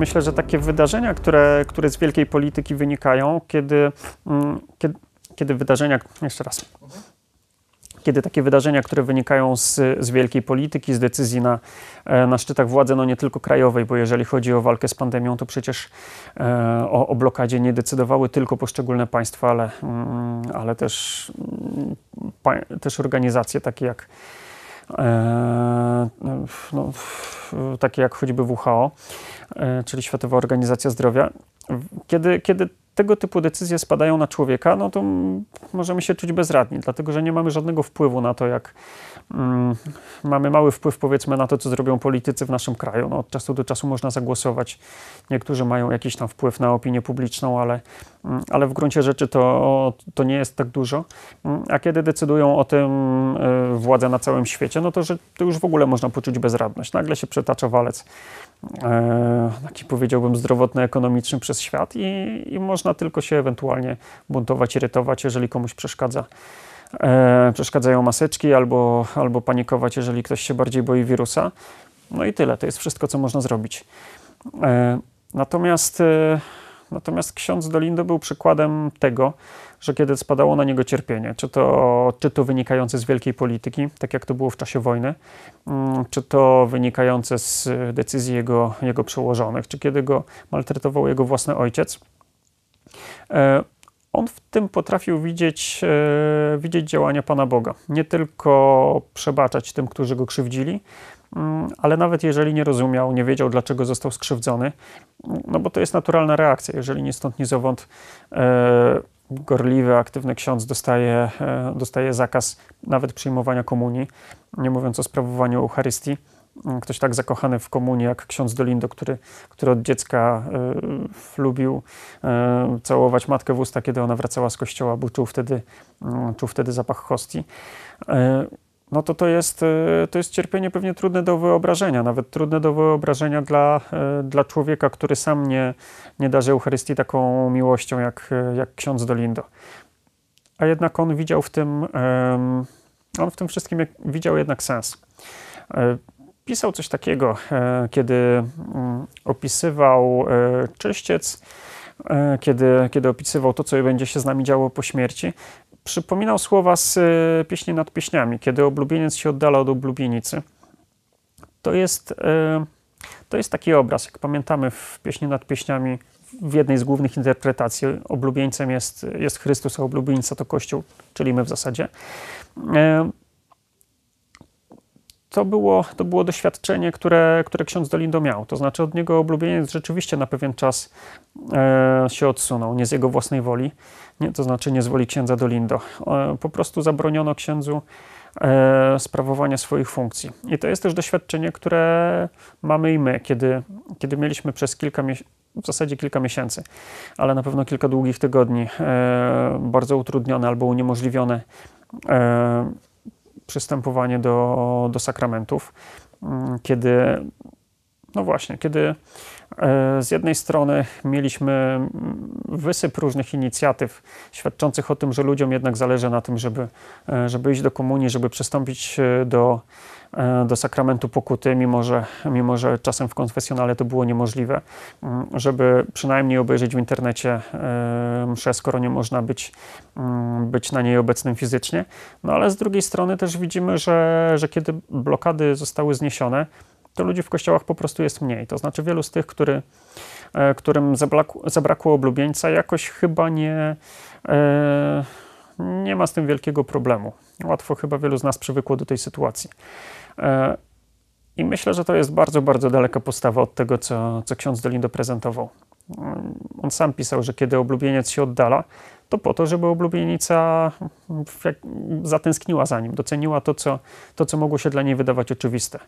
myślę, że takie wydarzenia, które, które z wielkiej polityki wynikają, kiedy, mm, kiedy, kiedy wydarzenia, jeszcze raz, kiedy takie wydarzenia, które wynikają z, z wielkiej polityki, z decyzji na, e, na szczytach władzy, no nie tylko krajowej, bo jeżeli chodzi o walkę z pandemią, to przecież e, o, o blokadzie nie decydowały tylko poszczególne państwa, ale, mm, ale też, mm, też organizacje takie jak no, takie jak choćby WHO, czyli Światowa Organizacja Zdrowia. Kiedy, kiedy tego typu decyzje spadają na człowieka, no to możemy się czuć bezradni, dlatego że nie mamy żadnego wpływu na to, jak mm, mamy mały wpływ, powiedzmy, na to, co zrobią politycy w naszym kraju. No, od czasu do czasu można zagłosować. Niektórzy mają jakiś tam wpływ na opinię publiczną, ale, ale w gruncie rzeczy to, to nie jest tak dużo. Mm, a kiedy decydują o tym y, władze na całym świecie, no to, że to już w ogóle można poczuć bezradność. Nagle się przetacza walec E, taki powiedziałbym zdrowotny, ekonomiczny przez świat i, i można tylko się ewentualnie buntować, irytować, jeżeli komuś przeszkadza. E, przeszkadzają maseczki albo, albo panikować, jeżeli ktoś się bardziej boi wirusa. No i tyle, to jest wszystko, co można zrobić. Natomiast, natomiast ksiądz Dolindo był przykładem tego, że kiedy spadało na niego cierpienie, czy to, czy to wynikające z wielkiej polityki, tak jak to było w czasie wojny, mm, czy to wynikające z decyzji jego, jego przełożonych, czy kiedy go maltretował jego własny ojciec, e, on w tym potrafił widzieć, e, widzieć działania Pana Boga. Nie tylko przebaczać tym, którzy go krzywdzili, ale nawet jeżeli nie rozumiał, nie wiedział, dlaczego został skrzywdzony, no bo to jest naturalna reakcja. Jeżeli nie stąd, ni zowąd e, gorliwy, aktywny ksiądz dostaje, e, dostaje zakaz nawet przyjmowania komunii, nie mówiąc o sprawowaniu Eucharystii. Ktoś tak zakochany w komunii jak ksiądz Dolindo, który, który od dziecka y, lubił y, całować matkę w usta, kiedy ona wracała z kościoła, bo czuł wtedy, czuł wtedy zapach hostii no to to jest, e, to jest cierpienie pewnie trudne do wyobrażenia, nawet trudne do wyobrażenia dla, e, dla człowieka, który sam nie, nie darzy Eucharystii taką miłością jak, e, jak ksiądz Dolindo. A jednak on widział w tym, on w tym wszystkim widział jednak sens. Pisał coś takiego, kiedy mm, opisywał czyściec, kiedy, kiedy opisywał to, co będzie się z nami działo po śmierci, przypominał słowa z e, pieśni nad pieśniami, kiedy oblubieniec się oddala od oblubienicy. To jest, e, to jest taki obraz, jak pamiętamy w pieśni nad pieśniami, w jednej z głównych interpretacji oblubieńcem jest, jest Chrystus, a oblubieńca to Kościół, czyli my w zasadzie. To było, to było doświadczenie, które, które ksiądz Dolindo miał. To znaczy od niego oblubieniec rzeczywiście na pewien czas e, się odsunął, nie z jego własnej woli, nie, to znaczy nie z woli księdza Dolindo. E, po prostu zabroniono księdzu e, sprawowania swoich funkcji. I to jest też doświadczenie, które mamy i my, kiedy, kiedy mieliśmy przez kilka w zasadzie kilka miesięcy, ale na pewno kilka długich tygodni e, bardzo utrudnione albo uniemożliwione e, przystępowanie do, do sakramentów, mm, kiedy, no właśnie, kiedy z jednej strony mieliśmy wysyp różnych inicjatyw świadczących o tym, że ludziom jednak zależy na tym, żeby, e, żeby iść do komunii, żeby przystąpić e, do E, do sakramentu pokuty, mimo że, mimo że czasem w konfesjonale to było niemożliwe, mm, żeby przynajmniej obejrzeć w internecie e, mszę, skoro nie można być, mm, być na niej obecnym fizycznie. No ale z drugiej strony też widzimy, że, że kiedy blokady zostały zniesione, to ludzi w kościołach po prostu jest mniej. To znaczy wielu z tych, który, e, którym zabrakło, zabrakło oblubieńca, jakoś chyba nie, nie ma z tym wielkiego problemu. Łatwo chyba wielu z nas przywykło do tej sytuacji. E, I myślę, że to jest bardzo, bardzo daleka postawa od tego, co, co ksiądz Dolindo prezentował. Mm, on sam pisał, że kiedy oblubieniec się oddala, to po to, żeby oblubienica zatęskniła za nim, doceniła to co, to, co mogło się dla niej wydawać oczywiste.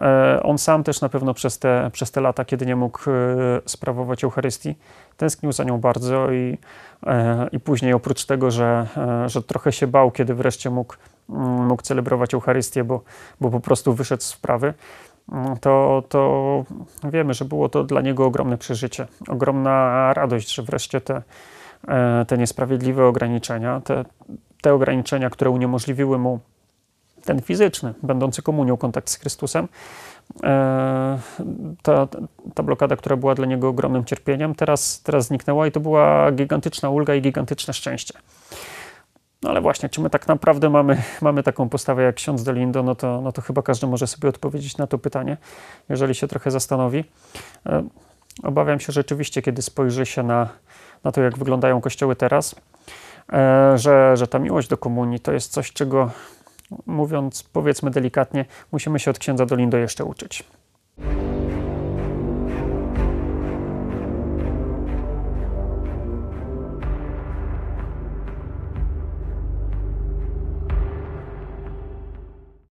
E, on sam też na pewno przez te, przez te lata, kiedy nie mógł e, sprawować Eucharystii, tęsknił za nią bardzo i, i później oprócz tego, że, że trochę się bał, kiedy wreszcie mógł Mm, mógł celebrować Eucharystię, bo, bo po prostu wyszedł z wprawy, mm, to, to wiemy, że było to dla niego ogromne przeżycie, ogromna radość, że wreszcie te, e, te niesprawiedliwe ograniczenia, te, te ograniczenia, które uniemożliwiły mu ten fizyczny, będący komunią, kontakt z Chrystusem, e, ta, ta blokada, która była dla niego ogromnym cierpieniem, teraz, teraz zniknęła i to była gigantyczna ulga i gigantyczne szczęście. No ale właśnie, czy my tak naprawdę mamy, mamy taką postawę jak ksiądz Delindo, no to, no to chyba każdy może sobie odpowiedzieć na to pytanie, jeżeli się trochę zastanowi. E, obawiam się rzeczywiście, kiedy spojrzy się na, na to, jak wyglądają kościoły teraz, e, że, że ta miłość do komunii to jest coś, czego mówiąc, powiedzmy delikatnie, musimy się od księdza Dolindo jeszcze uczyć.